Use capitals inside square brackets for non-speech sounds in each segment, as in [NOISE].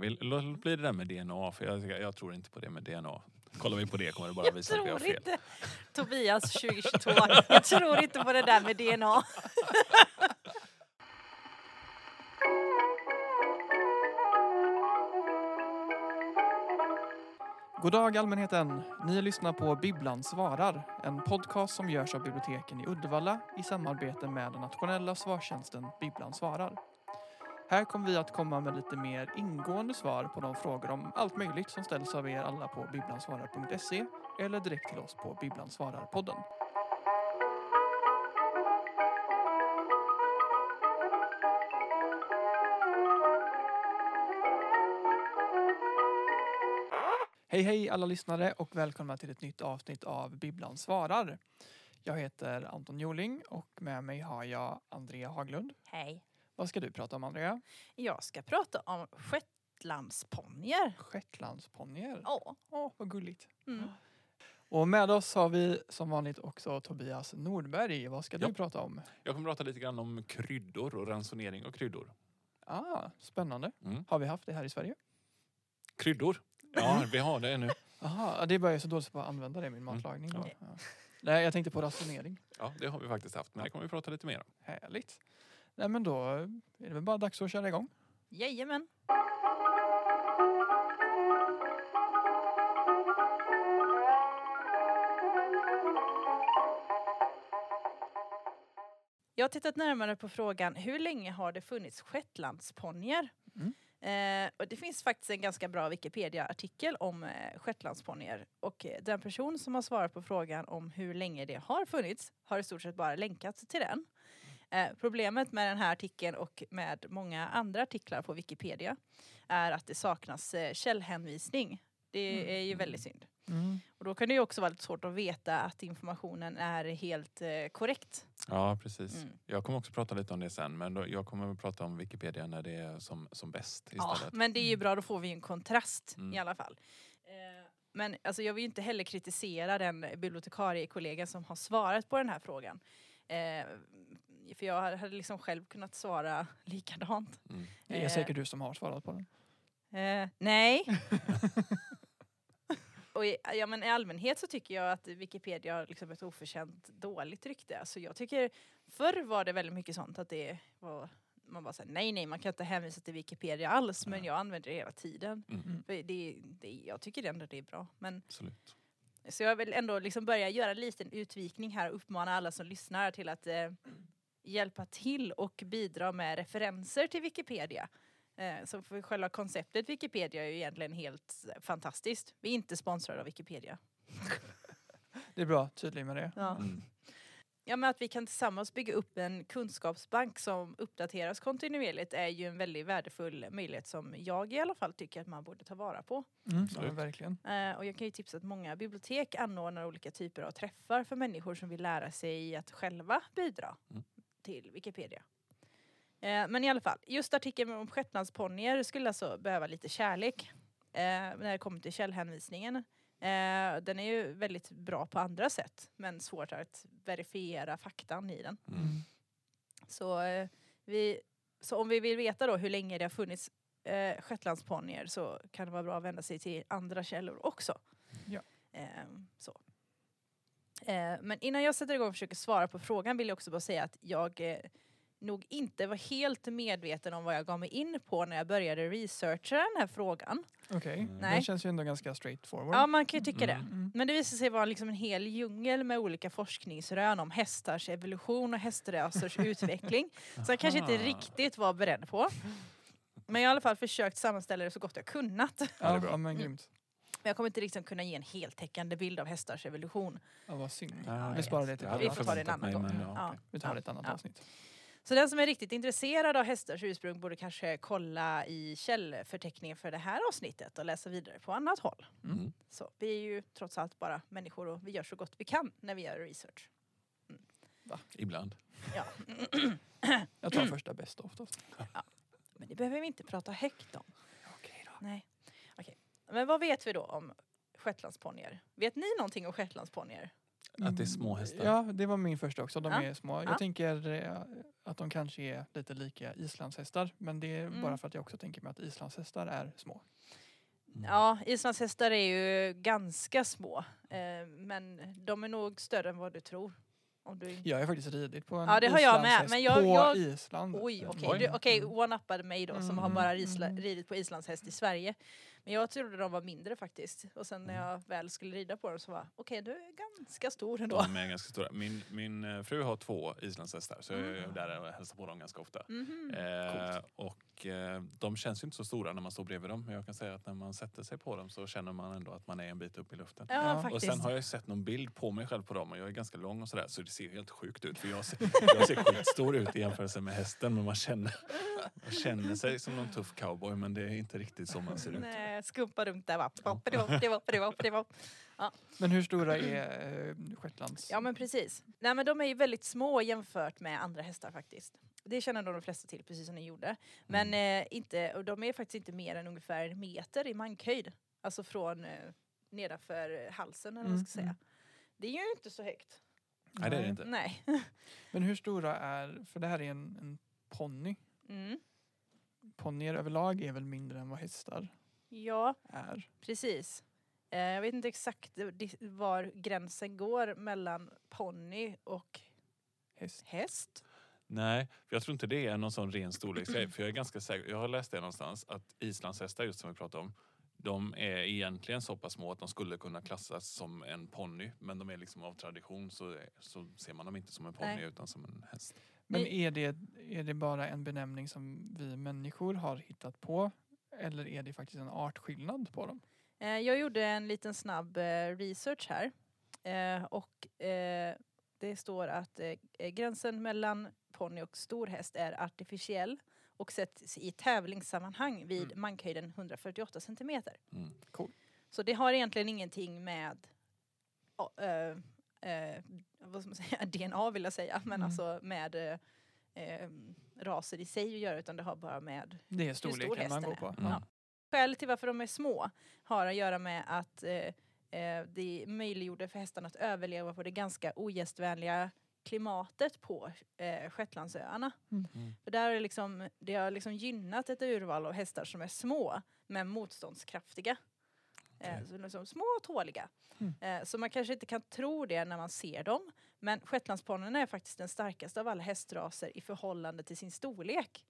Vi låt bli det där med DNA, för jag, jag tror inte på det med DNA. Kollar vi på det kommer det bara Jag visa att vi har tror fel. inte. Tobias 2022. Jag tror inte på det där med DNA. God dag allmänheten! Ni lyssnar på Bibblan svarar, en podcast som görs av biblioteken i Uddevalla i samarbete med den nationella svarstjänsten Bibblan svarar. Här kommer vi att komma med lite mer ingående svar på de frågor om allt möjligt som ställs av er alla på bibblansvarar.se eller direkt till oss på bibblansvararpodden. Hej hej alla lyssnare och välkomna till ett nytt avsnitt av Bibblan svarar. Jag heter Anton Joling och med mig har jag Andrea Haglund. Hej. Vad ska du prata om Andrea? Jag ska prata om shetlandsponnyer. Shetlandsponnyer. Ja. Åh, vad gulligt. Mm. Och med oss har vi som vanligt också Tobias Nordberg. Vad ska du Ja. prata om? Jag kommer prata lite grann om kryddor och ransonering av kryddor. Ah, spännande. Mm. Har vi haft det här i Sverige? Kryddor? Ja, vi har det nu. [LAUGHS] Aha, det är bara jag så dåligt på att använda det i min Mm. matlagning. Okej. Ja. Nej, jag tänkte på ransonering. Ja, det har vi faktiskt haft, men det kommer vi prata lite mer om. Härligt. Nej men då är det väl bara dags att köra igång. Jajamän. Jag har tittat närmare på frågan hur länge har det funnits shetlandsponnyer? Mm. Eh, och det finns faktiskt en ganska bra Wikipedia-artikel om eh, shetlandsponnyer. Och eh, den person som har svarat på frågan om hur länge det har funnits har i stort sett bara länkat till den. Eh, problemet med den här artikeln och med många andra artiklar på Wikipedia är att det saknas eh, källhänvisning. Det Mm. är ju väldigt synd. Mm. Och då kan det ju också vara lite svårt att veta att informationen är helt eh, korrekt. Ja, precis. Mm. Jag kommer också prata lite om det sen, men då, jag kommer att prata om Wikipedia när det är som, som bäst Ja, istället. men det är ju bra, då får vi en kontrast Mm. i alla fall. Eh, men alltså, jag vill ju inte heller kritisera den bibliotekariekollega som har svarat på den här frågan. Eh, för jag hade liksom själv kunnat svara likadant. Mm. Det är Eh, säkert du som har svarat på den. Eh, nej. [LAUGHS] Och i, ja, men i allmänhet så tycker jag att Wikipedia har liksom ett oförtjänt dåligt rykte. Alltså jag tycker, förr var det väldigt mycket sånt att det var man bara säger nej nej man kan inte hänvisa till Wikipedia alls men jag använder det hela tiden. Mm. För det, det, jag tycker ändå det är bra. Men, Absolut. så jag vill ändå liksom börja göra en liten utvikning här och uppmana alla som lyssnar till att eh, hjälpa till och bidra med referenser till Wikipedia. Eh, så för själva konceptet Wikipedia är ju egentligen helt fantastiskt. Vi är inte sponsrade av Wikipedia. [LAUGHS] Det är bra, tydlig med det. Ja. Mm. Ja, men att vi kan tillsammans bygga upp en kunskapsbank som uppdateras kontinuerligt är ju en väldigt värdefull möjlighet som jag i alla fall tycker att man borde ta vara på. Mm, ja, verkligen. Eh, och jag kan ju tipsa att många bibliotek anordnar olika typer av träffar för människor som vill lära sig att själva bidra Mm. Till Wikipedia. Eh, men i alla fall, just artikeln om shetlandsponnyer skulle alltså behöva lite kärlek eh, när det kommer till källhänvisningen. Eh, den är ju väldigt bra på andra sätt men svårt att verifiera faktan i den. Mm. Så, vi, så om vi vill veta då hur länge det har funnits eh, shetlandsponnyer så kan det vara bra att vända sig till andra källor också. Ja. Ehm, så. Eh, men innan jag sätter igång och försöker svara på frågan vill jag också bara säga att jag eh, nog inte var helt medveten om vad jag gav mig in på när jag började researcha den här frågan. Okej, Mm. Nej. den känns ju ändå ganska straightforward. Ja, man kan ju tycka det. Mm. Mm. Men det visade sig vara liksom en hel djungel med olika forskningsrön om hästars evolution och hästrasers [LAUGHS] utveckling. Så jag kanske inte riktigt var beredd på. Men jag har i alla fall försökt sammanställa det så gott jag kunnat. Ja, det är bra. men Mm. grymt. Men jag kommer inte liksom kunna ge en heltäckande bild av hästars evolution. Ja, vad synd. Ja, vi sparar det till Vi får ta det annan mig, gång. ja, Ja. okej. Vi tar Ja, ett annat ja. avsnitt. Så den som är riktigt intresserad av hästars ursprung borde kanske kolla i källförteckningen för det här avsnittet och läsa vidare på annat håll. Mm. Så vi är ju trots allt bara människor och vi gör så gott vi kan när vi gör research. Ibland. Ja. Jag tar första bästa oftast. Men det behöver vi inte prata högt om. Okej då. Nej. Men vad vet vi då om shetlandsponnyer? Vet ni någonting om shetlandsponnyer? Att det är små hästar? Ja, det var min första också. De Ja. är små. Ja. Jag tänker eh, att de kanske är lite lika islandshästar. Men det är Mm. bara för att jag också tänker mig att islandshästar är små. Mm. Ja, islandshästar är ju ganska små. Eh, men de är nog större än vad du tror. Om du... Jag har faktiskt ridit på en Ja, det har jag med, men jag- på jag- Island. Oj, okej. Okej, Mm. one-uppade mig då som har Mm, bara risla, mm. ridit på islandshäst i Sverige. Men jag trodde de var mindre faktiskt. Och sen när Mm. jag väl skulle rida på dem så var okej, du är ganska stor ändå. De är ganska stora. Min, min eh, fru har två islandshästar så jag är Mm. där och hälsar på dem ganska ofta. Mhm. Eh, och eh, de känns ju inte så stora när man står bredvid dem. Men jag kan säga att när man sätter sig på dem så känner man ändå att man är en bit upp i luften. Ja, Ja. Och faktiskt. sen har jag ju sett någon bild på mig själv på dem och jag är ganska lång och sådär så det ser helt sjukt ut. För jag ser, [LAUGHS] jag ser skitstor ut i jämförelse med hästen men man känner, man känner sig som någon tuff cowboy men det är inte riktigt så man ser ut. Nej, skumpa runt där va. Pop, det var, det var, det var, det var. Men hur stora är eh, shetlands? Ja men precis. Nej men de är ju väldigt små jämfört med andra hästar faktiskt. Det känner de flesta till precis som ni gjorde. Men Mm. eh, inte, och de är faktiskt inte mer än ungefär en meter i mankhöjd. Alltså från eh, nedanför halsen eller vad man ska Mm, säga. Det är ju inte så högt. Nej det är det inte. Nej. [LAUGHS] Men hur stora är, för det här är en, en ponny. Mm. Ponnyer överlag är väl mindre än vad hästar Ja, är. precis. Eh, jag vet inte exakt var gränsen går mellan ponny och Häst. häst. Nej, för jag tror inte det är någon sån ren storleksgrej. För jag är ganska säker, jag har läst det någonstans, att islandshästar just som vi pratade om, de är egentligen så pass små att de skulle kunna klassas som en ponny. Men de är liksom av tradition så, så ser man dem inte som en ponny utan som en häst. Men är det, är det bara en benämning som vi människor har hittat på? Eller är det faktiskt en artskillnad på dem? Eh, jag gjorde en liten snabb eh, research här. Eh, och det står att gränsen mellan ponny och stor häst är artificiell och sätts i tävlingssammanhang vid Mm. mankhöjden 148 centimeter. Mm. Så det har egentligen ingenting med eh, eh, vad ska man säga, [LAUGHS] DNA vill jag säga, men Mm. alltså med eh, eh, raser i sig att göra utan det har bara med Det är stor storleken man hästen går är. på. Mm. Ja. Skälet till varför de är små har att göra med att eh, eh, det möjliggjorde för hästarna att överleva på det ganska ogästvänliga klimatet på eh, Shetlandsöarna. Mm. För där är det, liksom, det har liksom gynnat ett urval av hästar som är små men motståndskraftiga. Eh, Okej. så liksom små och tåliga. Mm. Eh, så man kanske inte kan tro det när man ser dem. Men shetlandsponnyerna är faktiskt den starkaste av alla hästraser i förhållande till sin storlek.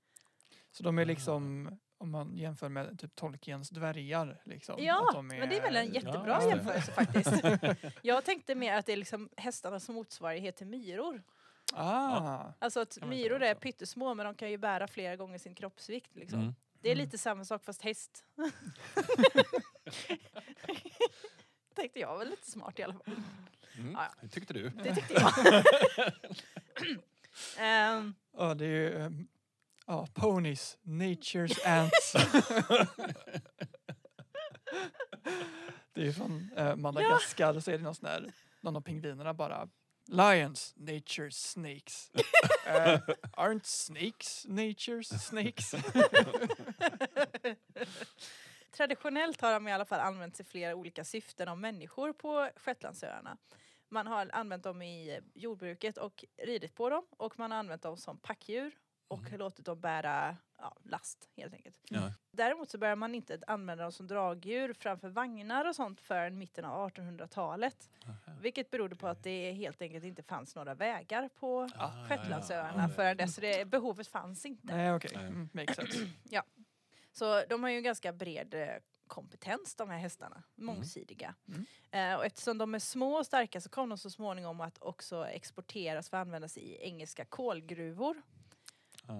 Så de är liksom, om man jämför med typ Tolkiens dvärgar. Liksom, Ja, att de men det är väl en jättebra Ja, jämförelse faktiskt. [LAUGHS] Jag tänkte mer att det är liksom hästarnas motsvarighet till myror. Ah, Alltså att myror är pyttesmå men de kan ju bära flera gånger sin kroppsvikt. Liksom. Mm. Det är Mm. lite samma sak fast häst. [LAUGHS] [LAUGHS] Tänkte jag var lite smart i alla fall. Mm. Ja, Det tyckte du. Det tyckte jag. [LAUGHS] Ehm, ja, det är ju ehm, ja, ponies, nature's ants. [LAUGHS] det är ju från eh, Madagaskar så är det någon sån där, någon av pingvinerna bara Lions, nature's snakes. [LAUGHS] Eh, aren't snakes nature's snakes? Traditionellt har de i alla fall använts i flera olika syften av människor på Shetlandsöarna. Man har använt dem i jordbruket och ridit på dem och man har använt dem som packdjur och Mhm. låtit dem bära ja, last helt enkelt. Ja. Däremot så börjar man inte använda dem som dragdjur framför vagnar och sånt förrän mitten av 1800-talet. Aha. Vilket berodde på att det helt enkelt inte fanns några vägar på Ah, ja, ja. Shetlandsöarna Ja, förrän dess. Så det, behovet fanns inte. Nej Nej. mm, makes sense. [CLEARS THROAT] Så de har ju en ganska bred eh, kompetens de här hästarna. Mångsidiga. Mm. Eh, och eftersom de är små och starka så kom de så småningom att också exporteras för att användas i engelska kolgruvor.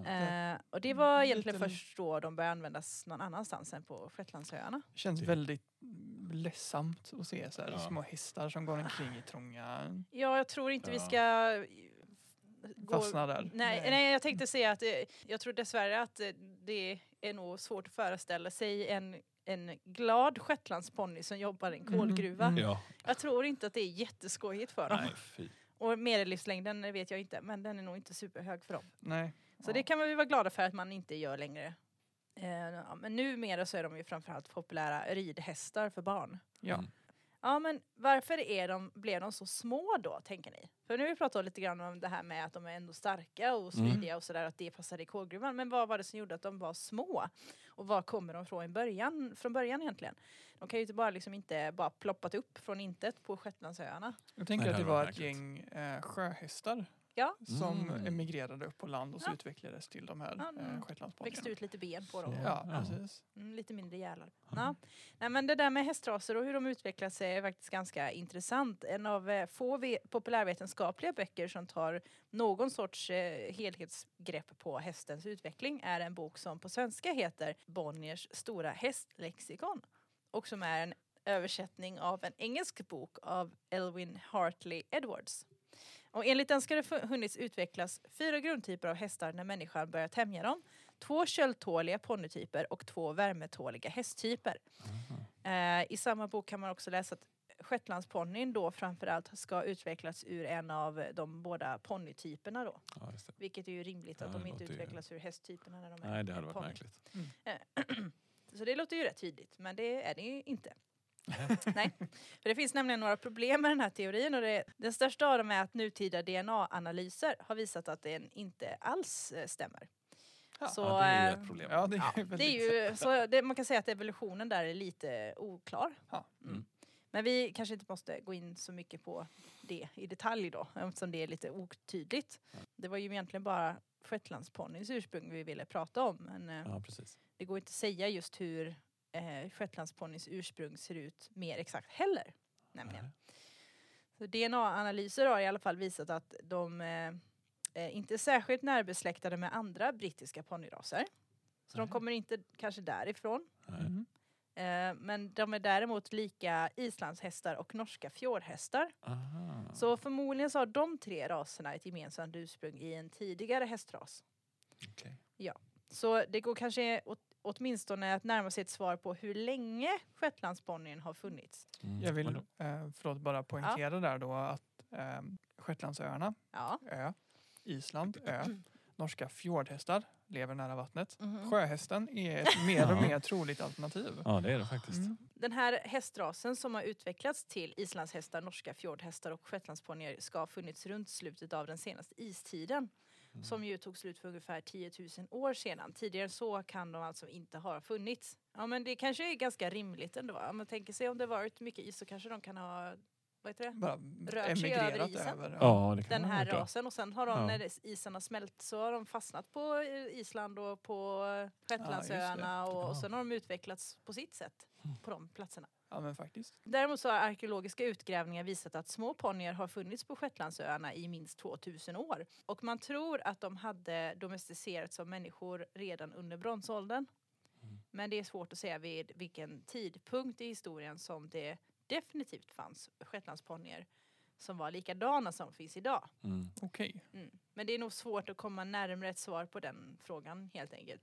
Eh, och det var egentligen Lite- först då de började användas någon annanstans än på Shetlandsöarna. Känns väldigt mm, ledsamt att se så här, Ja. små hästar som går omkring i trånga... Ja, jag tror inte vi Ja. ska eh, gå... Fastna där. Nej, Nej. nej. jag tänkte säga att eh, jag tror dessvärre att eh, det är nog svårt att föreställa sig en, en glad shetlandsponny som jobbar i en Mm, kolgruva. mm. Ja. Jag tror inte att det är jätteskojigt för dem. Nej, fy. Och medellivslängden vet jag inte, men den är nog inte superhög för dem. Nej. Så Ja. det kan vi vara glada för att man inte gör längre. Eh, ja, men numera så är de ju framförallt populära ridhästar för barn. Ja. Mm. Ja men varför är de, blev de så små då tänker ni? För nu har vi pratat lite grann om det här med att de är ändå starka och Mm. smidiga och sådär att det passade i kolgruvan. Men vad var det som gjorde att de var små? Och var kommer de från i början, från början egentligen? De kan ju inte bara liksom inte bara ploppat upp från intet på Shetlandsöarna. Jag tänker Nej, att det var ett märkligt. gäng eh, sjöhästar Ja, som Mm. emigrerade upp på land och så Ja. utvecklades till de här Ja, eh, mm. shetlandsponnyerna. växte ut lite ben på dem. Ja, Ja. precis. Mm, lite mindre gälar. Ja. Nej, men det där med hästraser och hur de utvecklar sig är faktiskt ganska intressant. En av eh, få ve- populärvetenskapliga böcker som tar någon sorts eh, helhetsgrepp på hästens utveckling är en bok som på svenska heter Bonniers stora hästlexikon och som är en översättning av en engelsk bok av Elwin Hartley Edwards. Och enligt den ska det hunnits utvecklas fyra grundtyper av hästar när människan börjar tämja dem två köldtåliga ponnytyper och två värmetåliga hästtyper. Eh, I samma bok kan man också läsa att shetlandsponnyn då framförallt ska utvecklas ur en av de båda ponnytyperna då. Ja. Vilket är ju rimligt att Ja, de det inte låter ju- utvecklas ur hästtyperna när de är Nej, det hade varit ponny. märkligt. [CLEARS THROAT] Så det låter ju rätt tydligt, men det är det ju inte. [LAUGHS] Nej, för det finns nämligen några problem med den här teorin och det, den största av dem är att nutida DNA-analyser har visat att den inte alls eh, stämmer. Ja. Så, Ja, det är ju eh, ett problem. Ja, det är, Ja, det är ju, så det, man kan säga att evolutionen där är lite oklar. Ja. Mm. Men vi kanske inte måste gå in så mycket på det i detalj då, eftersom det är lite otydligt. Det var ju egentligen bara shetlandsponnyns ursprung vi ville prata om, men eh, Ja, precis. det går inte att säga just hur eh, shetlandsponnyns ursprung ser ut mer exakt heller. Nämligen. Så DNA-analyser har i alla fall visat att de eh, är inte är särskilt närbesläktade med andra brittiska ponnyraser. Så de Nej. kommer inte kanske därifrån. Mhm. Eh, men de är däremot lika islandshästar och norska fjordhästar. Aha. Så förmodligen så har de tre raserna ett gemensamt ursprung i en tidigare hästras. Okej. Så det går kanske åt, åtminstone att närma sig ett svar på hur länge shetlandsponnyn har funnits. Mm. Jag vill eh, förlåt, bara poängtera där då att eh, Shetlandsöarna, Ja. ö, Island, ö, norska fjordhästar lever nära vattnet. Mhm. Sjöhästen är ett mer och Ja. mer troligt alternativ. Ja, det är det faktiskt. Mm. Den här hästrasen som har utvecklats till islandshästar, norska fjordhästar och shetlandsponnyer ska ha funnits runt slutet av den senaste istiden. Mm. Som ju tog slut för ungefär 10 000 år sedan. Tidigare så kan de alltså inte ha funnits. Ja men det kanske är ganska rimligt ändå. Om man tänker sig om det varit mycket is så kanske de kan ha, vad heter det? Bara Rört sig över isen. över. Ja, det kan Den här ja. rasen och sen har de, Ja. när isen har smält så har de fastnat på Island och på Shetlandsöarna och, och Ja. sen har de utvecklats på sitt sätt på de platserna. Ja men faktiskt. Däremot så har arkeologiska utgrävningar visat att små ponnyer har funnits på Shetlandsöarna i minst 2000 år. Och man tror att de hade domesticerats som människor redan under bronsåldern. Mm. Men det är svårt att säga vid vilken tidpunkt i historien som det definitivt fanns shetlandsponnyer som var likadana som finns idag. Mm. Okej. Mm. Men det är nog svårt att komma närmare ett svar på den frågan helt enkelt.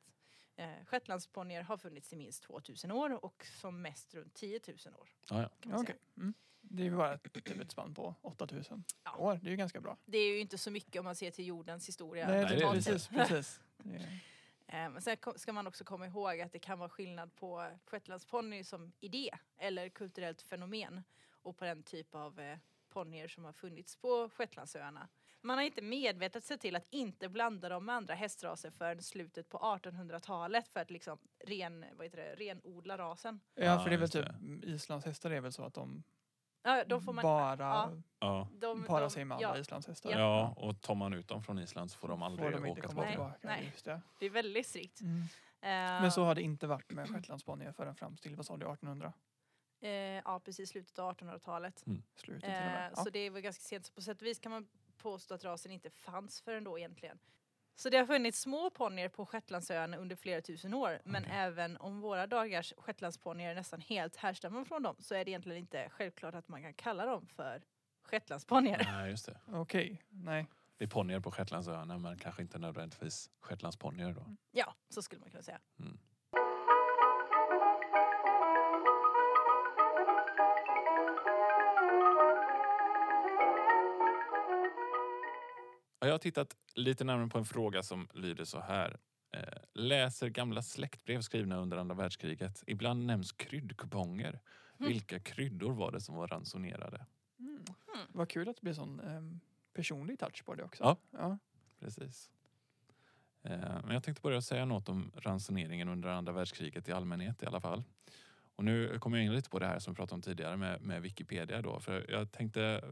Eh, Shetlandsponnyer har funnits i minst 2000 år och som mest runt 10 000 år. Ja, ja. Kan man Okej. säga. Mm. Det är ju bara ett, typ ett spann på 8000 Ja. år. Det är ju ganska bra. Det är ju inte så mycket om man ser till jordens historia. Nej, det är totalt det precis, precis. Är- [LAUGHS] Eh, Men sen ska man också komma ihåg att det kan vara skillnad på shetlandsponny som idé eller kulturellt fenomen och på den typ av eh, ponnyer som har funnits på Shetlandsöarna. Man har inte medvetet sett till att inte blanda dem med andra hästraser förrän slutet på 1800-talet för att liksom ren, vad heter det, renodla rasen. Ja, för det är väl typ, det. islandshästar är väl så att de, Ja, de får man, bara ja, de, parar de, sig med andra ja, islandshästar. ja, och tar man ut dem från Island så får de aldrig Får de inte åka komma tillbaka. tillbaka. Nej. Just det. det är väldigt strikt. Mm. Eh, Men så har det inte varit med shetlandsponnyer förrän fram till, vad sa du, 1800? eh, ja, precis slutet av 1800-talet. Slutet till och med. Eh, Ja. Så det var ganska sent. Så på sätt och vis kan man påstå att rasen inte fanns förrän då egentligen. Så det har funnits små ponnyer på Shetlandsöarna under flera tusen år. Men Okej. även om våra dagars shetlandsponnyer nästan helt härstammar från dem så är det egentligen inte självklart att man kan kalla dem för shetlandsponnyer. Nej, just det. Okej, nej. Det är ponnyer på Shetlandsöarna men kanske inte nödvändigtvis shetlandsponnyer då. Ja, så skulle man kunna säga. Mm. Jag har tittat lite närmare på en fråga som lyder så här. Eh, läser gamla släktbrev skrivna under andra världskriget. Ibland nämns kryddkuponger. Mm. Vilka kryddor var det som var ransonerade? Mm. Vad kul att det blir sån ehm, personlig touch på det också. Ja. ja. Precis. Eh, Men jag tänkte börja säga något om ransoneringen under andra världskriget i allmänhet i alla fall. Och nu kommer jag in lite på det här som vi pratade om tidigare med, med Wikipedia då. För jag tänkte eh,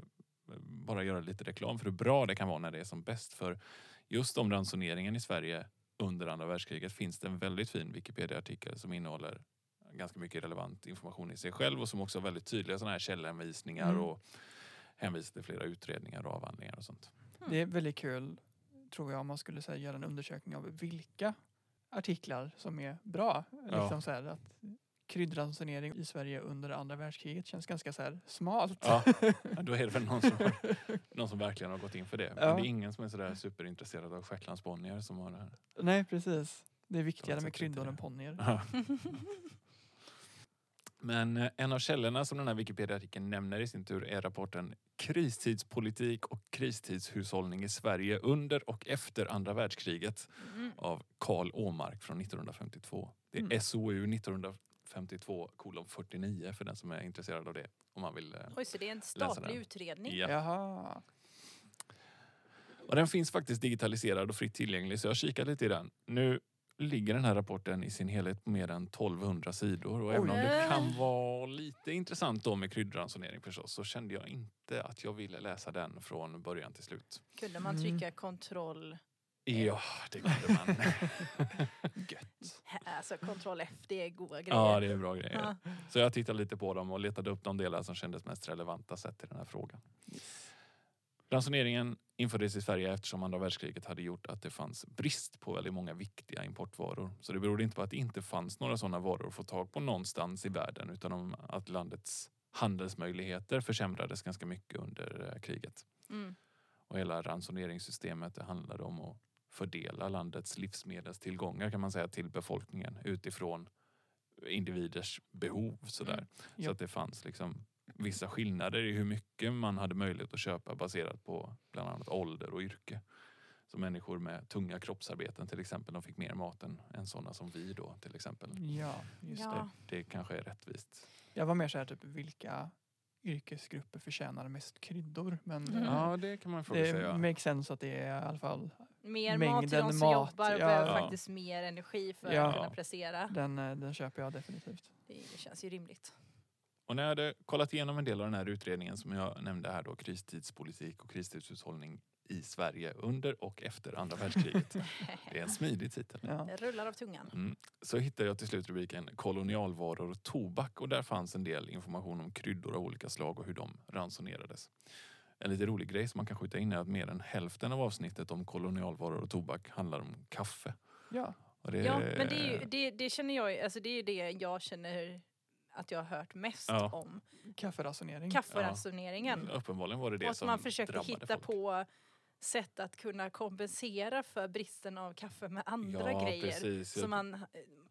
bara göra lite reklam för hur bra det kan vara när det är som bäst. För just om ransoneringen i Sverige under andra världskriget finns det en väldigt fin Wikipedia-artikel som innehåller ganska mycket relevant information i sig själv och som också har väldigt tydliga sådana här källhänvisningar Mm. och hänvisar till flera utredningar och avhandlingar och sånt. Det är väldigt kul tror jag om man skulle säga, göra en undersökning av vilka artiklar som är bra. Ja. Liksom så här, att kryddransonering i Sverige under andra världskriget känns ganska så här smalt. [LAUGHS] Ja, då är det väl någon som, har, någon som verkligen har gått in för det. Men Ja. det är ingen som är sådär superintresserad av shetlandsponnier som har det här. Nej precis. Det är viktigare med kryddor än ponnyer. Ja. [LAUGHS] Men eh, en av källorna som den här Wikipedia-artikeln nämner i sin tur är rapporten Kristidspolitik och kristidshushållning i Sverige under och efter andra världskriget Mm. av Karl Åmark från 1952. Det är Mm. SOU 1952 kolon 49 för den som är intresserad av det. Om man vill eh, Oj, så det är en statlig utredning? Ja. Jaha. Och den finns faktiskt digitaliserad och fritt tillgänglig så jag kikat lite i den. Nu ligger den här rapporten i sin helhet på mer än 1200 sidor och även om det Oj. kan vara lite intressant då med kryddransonering förstås så kände jag inte att jag ville läsa den från början till slut. Kunde man Mm. trycka kontroll, Ja, det kunde man. [LAUGHS] Gött. alltså kontroll F, det är goda grejer. ja, det är bra grejer. Ja. Så jag tittade lite på dem och letade upp de delar som kändes mest relevanta sett till den här frågan. Ransoneringen infördes i Sverige eftersom andra världskriget hade gjort att det fanns brist på väldigt många viktiga importvaror. Så det berodde inte på att det inte fanns några sådana varor att få tag på någonstans i världen utan om att landets handelsmöjligheter försämrades ganska mycket under eh, kriget. Mm. Och hela ransoneringssystemet det handlade om att fördela landets livsmedelstillgångar kan man säga till befolkningen utifrån individers behov. Sådär. Mm. Så att det fanns liksom vissa skillnader i hur mycket man hade möjlighet att köpa baserat på bland annat ålder och yrke. Så människor med tunga kroppsarbeten till exempel, de fick mer mat än, än sådana som vi då till exempel. Ja, just Ja. det. Det kanske är rättvist. Jag var mer så här typ vilka yrkesgrupper förtjänar mest kryddor. Men Mm. eh, Ja, det kan man fråga det sig. Ja. makes sense att det är i alla fall Mer mat till de Mängden som mat, jobbar och ja. behöver Ja. faktiskt mer energi för Ja. att kunna prestera. den, eh, den köper jag definitivt. Det, det känns ju rimligt. Och när jag hade kollat igenom en del av den här utredningen som jag nämnde här då, kristidspolitik och kristidshushållning i Sverige under och efter andra världskriget. [LAUGHS] Det är en smidig titel. Ja. Det rullar av tungan. Mm. Så hittade jag till slut rubriken kolonialvaror och tobak och där fanns en del information om kryddor av olika slag och hur de ransonerades. En lite rolig grej som man kan skjuta in är att mer än hälften av avsnittet om kolonialvaror och tobak handlar om kaffe. Ja. Det, Ja, men det, är ju, det, det känner jag, alltså det är ju det jag känner att jag har hört mest Ja. om. Kafferansonering. Kafferansoneringen. Uppenbarligen var det det Och att som man försökte hitta folk. på sätt att kunna kompensera för bristen av kaffe med andra ja, grejer. Precis. Som man, eh,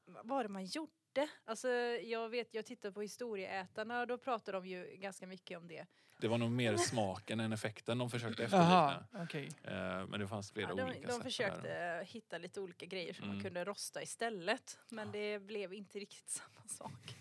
vad var det man gjorde? Alltså, jag vet, jag tittade på historieätarna och då pratade de ju ganska mycket om det. Det var nog mer [LAUGHS] smaken än effekten de försökte efterlikna. okej. Eh, Men det fanns flera Ja, de, olika de sätt. försökte Där. eh, hitta lite olika grejer som Mm. man kunde rosta istället. Men Ja. det blev inte riktigt [LAUGHS] samma sak.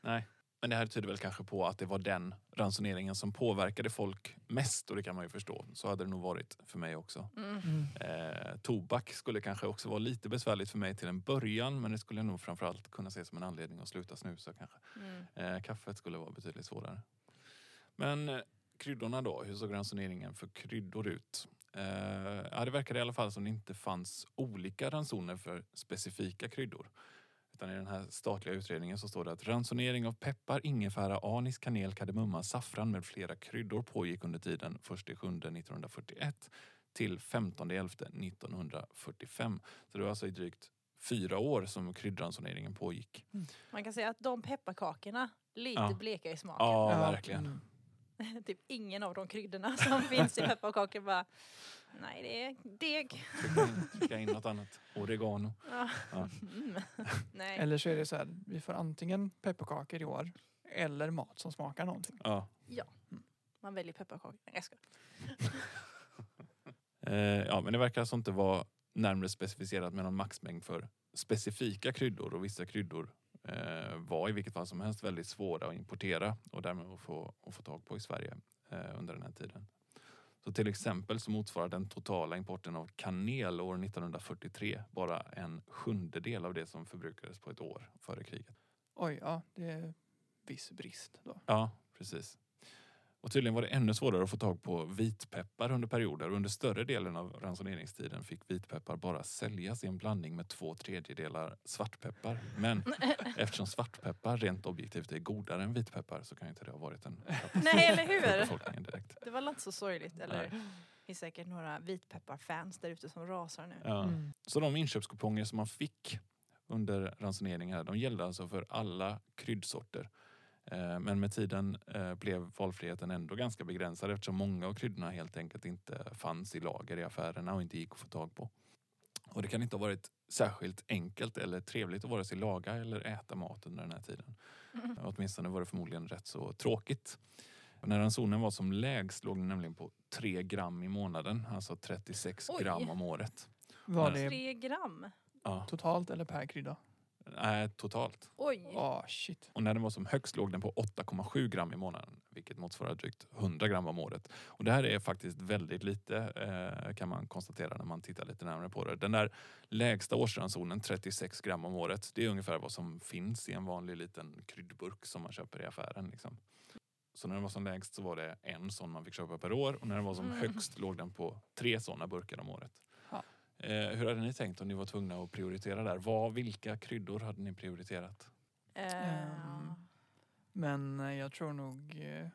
Nej, men det här tyder väl kanske på att det var den ransoneringen som påverkade folk mest och det kan man ju förstå. Så hade det nog varit för mig också. Mm. Mm. Eh, tobak skulle kanske också vara lite besvärligt för mig till en början men det skulle jag nog framförallt kunna se som en anledning att sluta snusa kanske. Mm. Eh, kaffet skulle vara betydligt svårare. Men eh, kryddorna då, hur såg ransoneringen för kryddor ut? Eh, ja, det verkade i alla fall som det inte fanns olika ransoner för specifika kryddor. Utan i den här statliga utredningen så står det att ransonering av peppar, ingefära, anis, kanel, kardemumma, saffran med flera kryddor pågick under tiden 1 juli 1941 till 15 11 1945. Så det var alltså i drygt fyra år som kryddransoneringen pågick. Man kan säga att de pepparkakorna, lite Ja. bleka i smaken. Ja, verkligen. mm. [LAUGHS] typ ingen av de kryddorna som [LAUGHS] finns i pepparkakor bara Nej, det är deg. Trycka in, trycka in något annat. Oregano. [LAUGHS] Ja. Ja. Mm. Nej. Eller så är det så här, vi får antingen pepparkakor i år eller mat som smakar någonting. Ja. Man väljer pepparkakor. Nej, jag skojar. Eh, ja, men det verkar alltså inte vara närmare specificerat med någon maxmängd för specifika kryddor och vissa kryddor var i vilket fall som helst väldigt svåra att importera och därmed att få, att få tag på i Sverige eh, under den här tiden. Så till exempel så motsvarar den totala importen av kanel år 1943 bara en sjundedel av det som förbrukades på ett år före kriget. Oj, ja, det är viss brist då. Ja, precis. Och tydligen var det ännu svårare att få tag på vitpeppar under perioder. Under större delen av ransoneringstiden fick vitpeppar bara säljas i en blandning med två tredjedelar svartpeppar. Men [LAUGHS] eftersom svartpeppar rent objektivt är godare än vitpeppar så kan inte det ha varit en Nej, eller hur? direkt. Det var inte så sorgligt. Eller Nej. det finns säkert några vitpepparfans där ute som rasar nu. Ja. Mm. Så de inköpskuponger som man fick under ransoneringen här, de gällde alltså för alla kryddsorter. Eh, Men med tiden eh, blev valfriheten ändå ganska begränsad eftersom många av kryddorna helt enkelt inte fanns i lager i affärerna och inte gick att få tag på. Och det kan inte ha varit särskilt enkelt eller trevligt att vare sig laga eller äta mat under den här tiden. Åtminstone var det förmodligen rätt så tråkigt. När ransonen var som lägst låg den nämligen på 3 gram i månaden, alltså 36 Oj. gram om året. Var Nej. det Tre gram? Ja, totalt eller per krydda? Nej, totalt. Oj. Ja, shit. Och när den var som högst låg den på 8,7 gram i månaden, vilket motsvarar drygt 100 gram om året. Och det här är faktiskt väldigt lite eh, kan man konstatera när man tittar lite närmare på det. Den där lägsta årsransonen, 36 gram om året, det är ungefär vad som finns i en vanlig liten kryddburk som man köper i affären. Liksom. Så när den var som lägst så var det en sån man fick köpa per år och när den var som Mm. högst låg den på tre såna burkar om året. Eh, hur hade ni tänkt om ni var tvungna att prioritera där? Vad, vilka kryddor hade ni prioriterat? Ehm. Men eh, jag tror nog eh,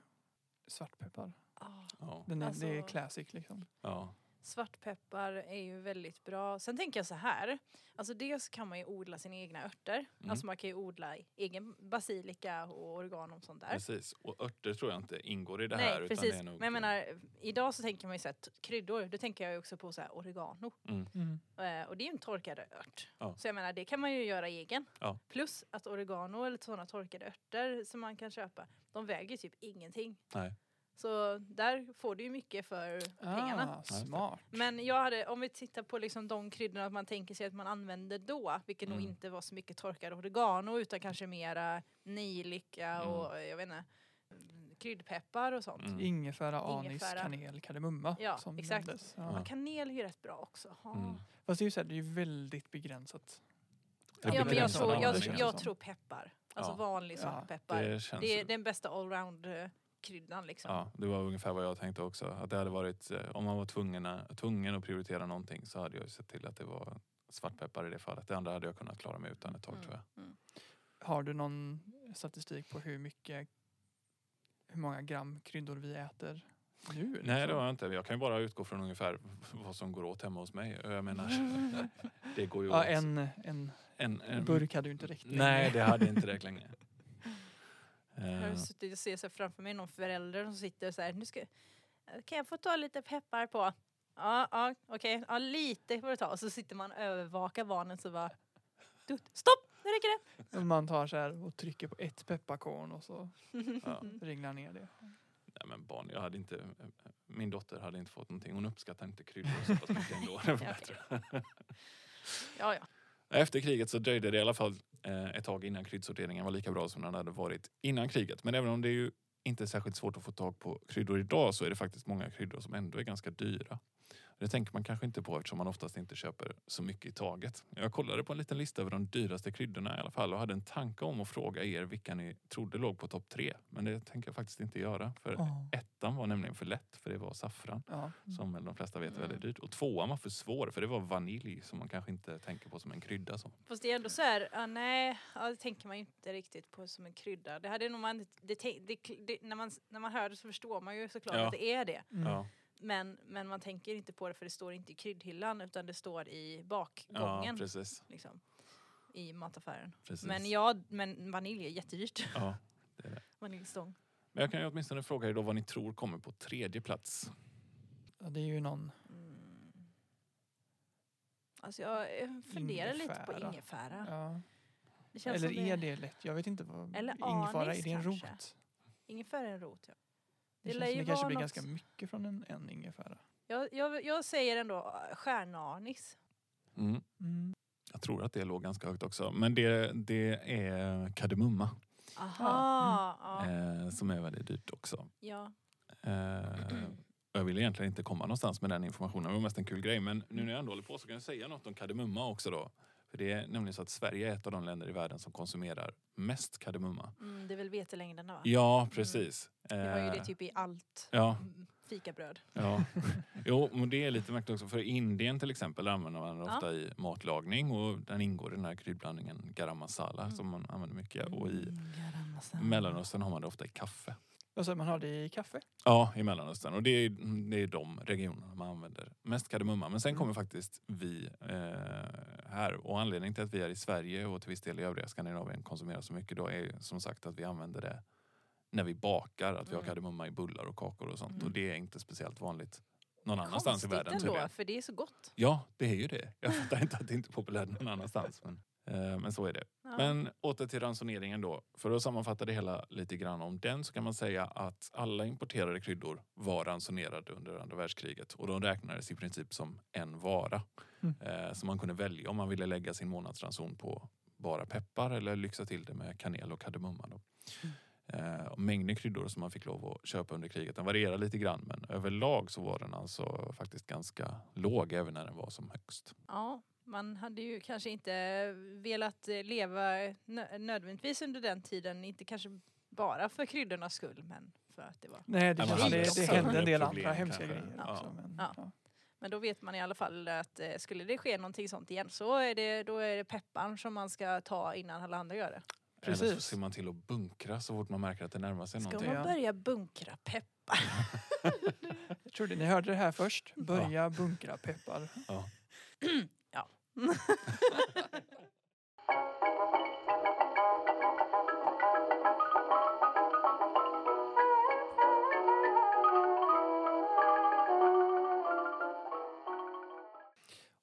svartpeppar. ah. Ja. Den är, Det är Alltså- classic liksom. Ja. Svartpeppar är ju väldigt bra. Sen tänker jag så här. Alltså dels kan man ju odla sina egna örter. Mm. Alltså man kan ju odla egen basilika och oregano och sånt där. Precis, och örter tror jag inte ingår i det Nej här. Utan precis. Det är nog, Men jag menar, idag så tänker man ju så här, kryddor, då tänker jag ju också på så här oregano. mm, Mm. Och det är ju en torkad ört. Ja. Så jag menar, det kan man ju göra egen. Ja. Plus att oregano eller sådana torkade örter som man kan köpa, de väger typ ingenting. nej. Så där får du ju mycket för pengarna. Ah, smart. Men jag hade, om vi tittar på liksom de kryddorna man tänker sig att man använder då, vilket nog Mm. inte var så mycket torkad oregano utan kanske mera nejlika Mm. och jag vet inte, kryddpeppar och sånt. Mm. Ingefära, anis, Ingefära. kanel, kardemumma. Ja, som exakt. nämndes. Ja. Ja, kanel är ju rätt bra också. Ja. Mm. Fast det är ju så här, det är ju väldigt begränsat. Ja, men jag tror, jag, alltså. jag tror peppar. Alltså Ja. vanlig Ja, svartpeppar. Det Det, är den bästa allround-kryddan liksom. Ja, det var ungefär vad jag tänkte också. Att det hade varit, eh, om man var tvungen, tvungen att prioritera någonting så hade jag sett till att det var svartpeppar i det fallet. Det andra hade jag kunnat klara mig utan ett tag tror jag. Mm. Har du någon statistik på hur mycket, hur många gram kryddor vi äter nu? Nej liksom? det har jag inte. Jag kan ju bara utgå från ungefär vad som går åt hemma hos mig. Jag menar, [LAUGHS] det går ju Ja, åt. en, en en, en burk hade ju inte räckt. Nej, längre. det hade inte räckt länge. Jag Eh, har suttit och ser framför mig någon förälder som sitter så här, nu ska, kan jag få ta lite peppar på? Ja, ja okej, ja lite får du ta. Och så sitter man och övervakar barnen så bara, du, stopp, nu räcker det. Och Man tar så här och trycker på ett pepparkorn och så [LAUGHS] ja. ringlar ner det. Nej men barn, jag hade inte, min dotter hade inte fått någonting. Hon uppskattar inte kryddor så pass mycket ändå. [LAUGHS] Ja, ja. Efter kriget så dröjde det i alla fall eh, ett tag innan kryddsorteringen var lika bra som den hade varit innan kriget. Men även om det är ju inte är särskilt svårt att få tag på kryddor idag så är det faktiskt många kryddor som ändå är ganska dyra. Det tänker man kanske inte på eftersom man oftast inte köper så mycket i taget. Jag kollade på en liten lista över de dyraste kryddorna i alla fall och hade en tanke om att fråga er vilka ni trodde låg på topp tre. Men det tänker jag faktiskt inte göra. För Ja. ettan var nämligen för lätt för det var saffran. Ja. Som väl de flesta vet är Mm. väldigt dyrt. Och tvåan var för svår för det var vanilj som man kanske inte tänker på som en krydda. Så. Fast det är ändå så här, ja, nej, ja, det tänker man ju inte riktigt på som en krydda. Det hade nog man, det, det, det, när, man, när man hör det så förstår man ju såklart Ja. att det är det. Mm. Ja, Men, men man tänker inte på det för det står inte i kryddhyllan utan det står i ja bakgången. precis. liksom, I mataffären. precis. Men ja, men vanilj är jättedyrt. Ja, det är det. [LAUGHS] Vaniljstång. Men jag kan ju åtminstone fråga er då vad ni tror kommer på tredje plats. Ja, det är ju någon Mm. Alltså jag eh, funderar lite på Ingefära. ingefära. Ja. Det känns Eller som är det, det lätt? Jag vet inte vad Eller ingefära, anis är det en kanske. rot? ingefära är en rot. Ja. Det, Det känns som det kanske blir något- ganska mycket från en, en ingefära. Jag, jag, jag säger ändå eh, stjärnanis. Mm. Mm. Jag tror att det låg ganska högt också. Men det, det är kardemumma Aha, ja. eh, som är väldigt dyrt också. ja. Eh, jag vill egentligen inte komma någonstans med den informationen. Det var mest en kul grej. Men nu när jag ändå håller på så kan jag säga något om kardemumma också då. För det är nämligen så att Sverige är ett av de länder i världen som konsumerar mest kardemumma. Mm, det är väl vetelängderna va? Ja, precis. Vi har ju det Eh, typ i allt Ja, mm, fikabröd. Ja. [LAUGHS] Jo, men det är lite märkligt också. För i Indien till exempel använder man den Ja. ofta i matlagning och den ingår i den här kryddblandningen garam masala Mm. som man använder mycket. Och i Mm. Mellanöstern har man det ofta i kaffe. Alltså man har det i kaffe. Ja, i Mellanöstern. Och det är, det är de regionerna man använder mest kardemumma. Men sen Mm. kommer faktiskt vi eh, här. Och anledningen till att vi är i Sverige och till viss del i övriga Skandinavien konsumerar så mycket då är som sagt att vi använder det när vi bakar. Att vi har Mm. kardemumma i bullar och kakor och sånt. Mm. Och det är inte speciellt vanligt någon annanstans i världen Konstigt ändå, för det är så gott. Ja, det är ju det. Jag fattar inte att det inte är populärt någon annanstans. Men, men så är det. Ja. Men åter till ransoneringen då. För att sammanfatta det hela lite grann om den så kan man säga att alla importerade kryddor var ransonerade under andra världskriget. Och de räknades i princip som en vara. Mm. Eh, så man kunde välja om man ville lägga sin månadsranson på bara peppar eller lyxa till det med kanel och kardemumma. Då. Eh, och mängden kryddor som man fick lov att köpa under kriget den varierar lite grann men överlag så var den alltså faktiskt ganska låg även när den var som högst. Ja, man hade ju kanske inte velat eh, leva nö- nödvändigtvis under den tiden, inte kanske bara för kryddornas skull men för att det var. Nej, det, Ja, man det, det hände en del problem andra hemska kanske. grejer Ja. också. Men, Ja. ja. Men då vet man i alla fall att eh, skulle det ske någonting sånt igen så är det, då är det pepparn som man ska ta innan alla andra gör det. Eller så Precis. ser man till att bunkra så fort man märker att det närmar sig Ska någonting. man Ja. börja bunkra peppar? Jag trodde ni hörde det här först. [LAUGHS] Börja bunkra peppar. [CLEARS THROAT] [LAUGHS]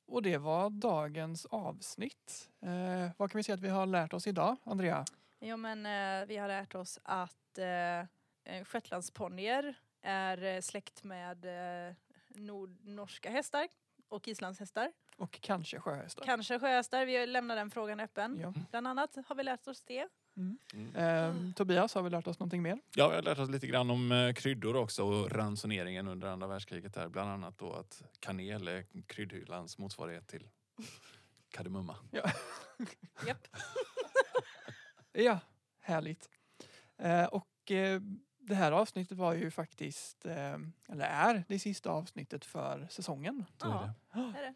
Och det var dagens avsnitt. Eh, vad kan vi säga att vi har lärt oss idag, Andrea? Jo men eh, vi har lärt oss att eh, eh shetlandsponnyer är eh, släkt med eh, nordnorska hästar och islandshästar. [LAUGHS] Och kanske sjöhästar. Kanske sjöhästar, vi lämnar den frågan öppen. Ja. Bland annat har vi lärt oss det. Mm. Eh, Tobias, har vi lärt oss någonting mer? Ja, vi har lärt oss lite grann om eh, kryddor också och ransoneringen under andra världskriget. Där. Bland annat då att kanel är kryddhyllans motsvarighet till [LAUGHS] kardemumma. [LAUGHS] Japp. Ja, härligt. Eh, och eh, det här avsnittet var ju faktiskt, eh, eller är det sista avsnittet för säsongen. Ja. det. är det.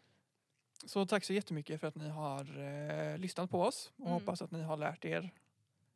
Så tack så jättemycket för att ni har eh, lyssnat på oss och Mm. hoppas att ni har lärt er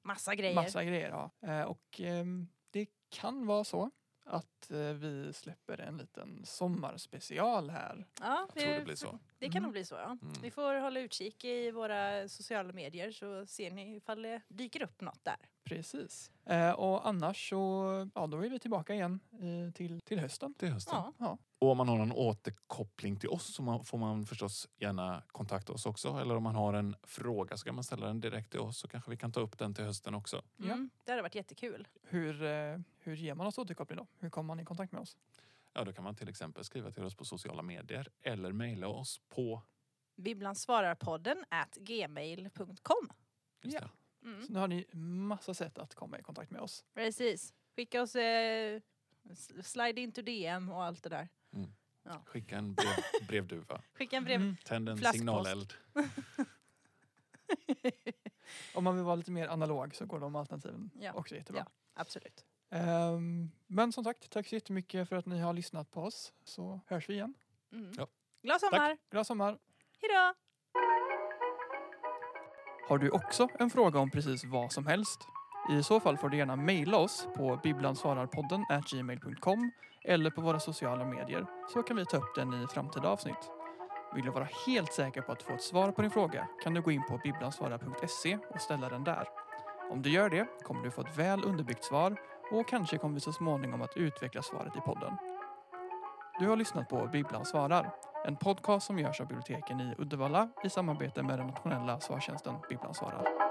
Massa grejer. massa grejer. Ja. Eh, och ehm, det kan vara så att eh, vi släpper en liten sommarspecial här. Ja, Jag tror det blir så. Det kan Mm. nog bli så ja. Mm. Vi får hålla utkik i våra sociala medier så ser ni ifall det dyker upp något där. Precis. Eh, och annars så, ja då är vi tillbaka igen eh, till, till hösten. Till hösten. Ja. Ja. Och om man har någon återkoppling till oss så man, får man förstås gärna kontakta oss också. Eller om man har en fråga så kan man ställa den direkt till oss så kanske vi kan ta upp den till hösten också. Ja. Mm, det hade varit jättekul. Hur, eh, hur ger man oss återkoppling då? Hur kommer man i kontakt med oss? Ja, då kan man till exempel skriva till oss på sociala medier eller mejla oss på Bibblansvararpodden at gmail.com. Ja. Mm. Så nu har ni massa sätt att komma i kontakt med oss. Precis. Skicka oss eh, slide into DM och allt det där. Skicka en brev, [LAUGHS] brevduva. Skicka en brev. Mm. Tänd en Flaskpost. signaleld. [LAUGHS] Om man vill vara lite mer analog så går de alternativen Ja. också jättebra. Absolut. Ehm, men som sagt, tack så jättemycket för att ni har lyssnat på oss. Så hörs vi igen. Mm. Ja. Glad sommar! Glad sommar! Hejdå! Har du också en fråga om precis vad som helst? I så fall får du gärna mejla oss på bibblansvararpodden gmail.com eller på våra sociala medier så kan vi ta upp den i framtida avsnitt. Vill du vara helt säker på att få ett svar på din fråga kan du gå in på bibblansvarar.se och ställa den där. Om du gör det kommer du få ett väl underbyggt svar och kanske kommer vi så småningom att utveckla svaret i podden. Du har lyssnat på Bibblan svarar, en podcast som görs av biblioteken i Uddevalla i samarbete med den nationella svartjänsten Bibblan svarar.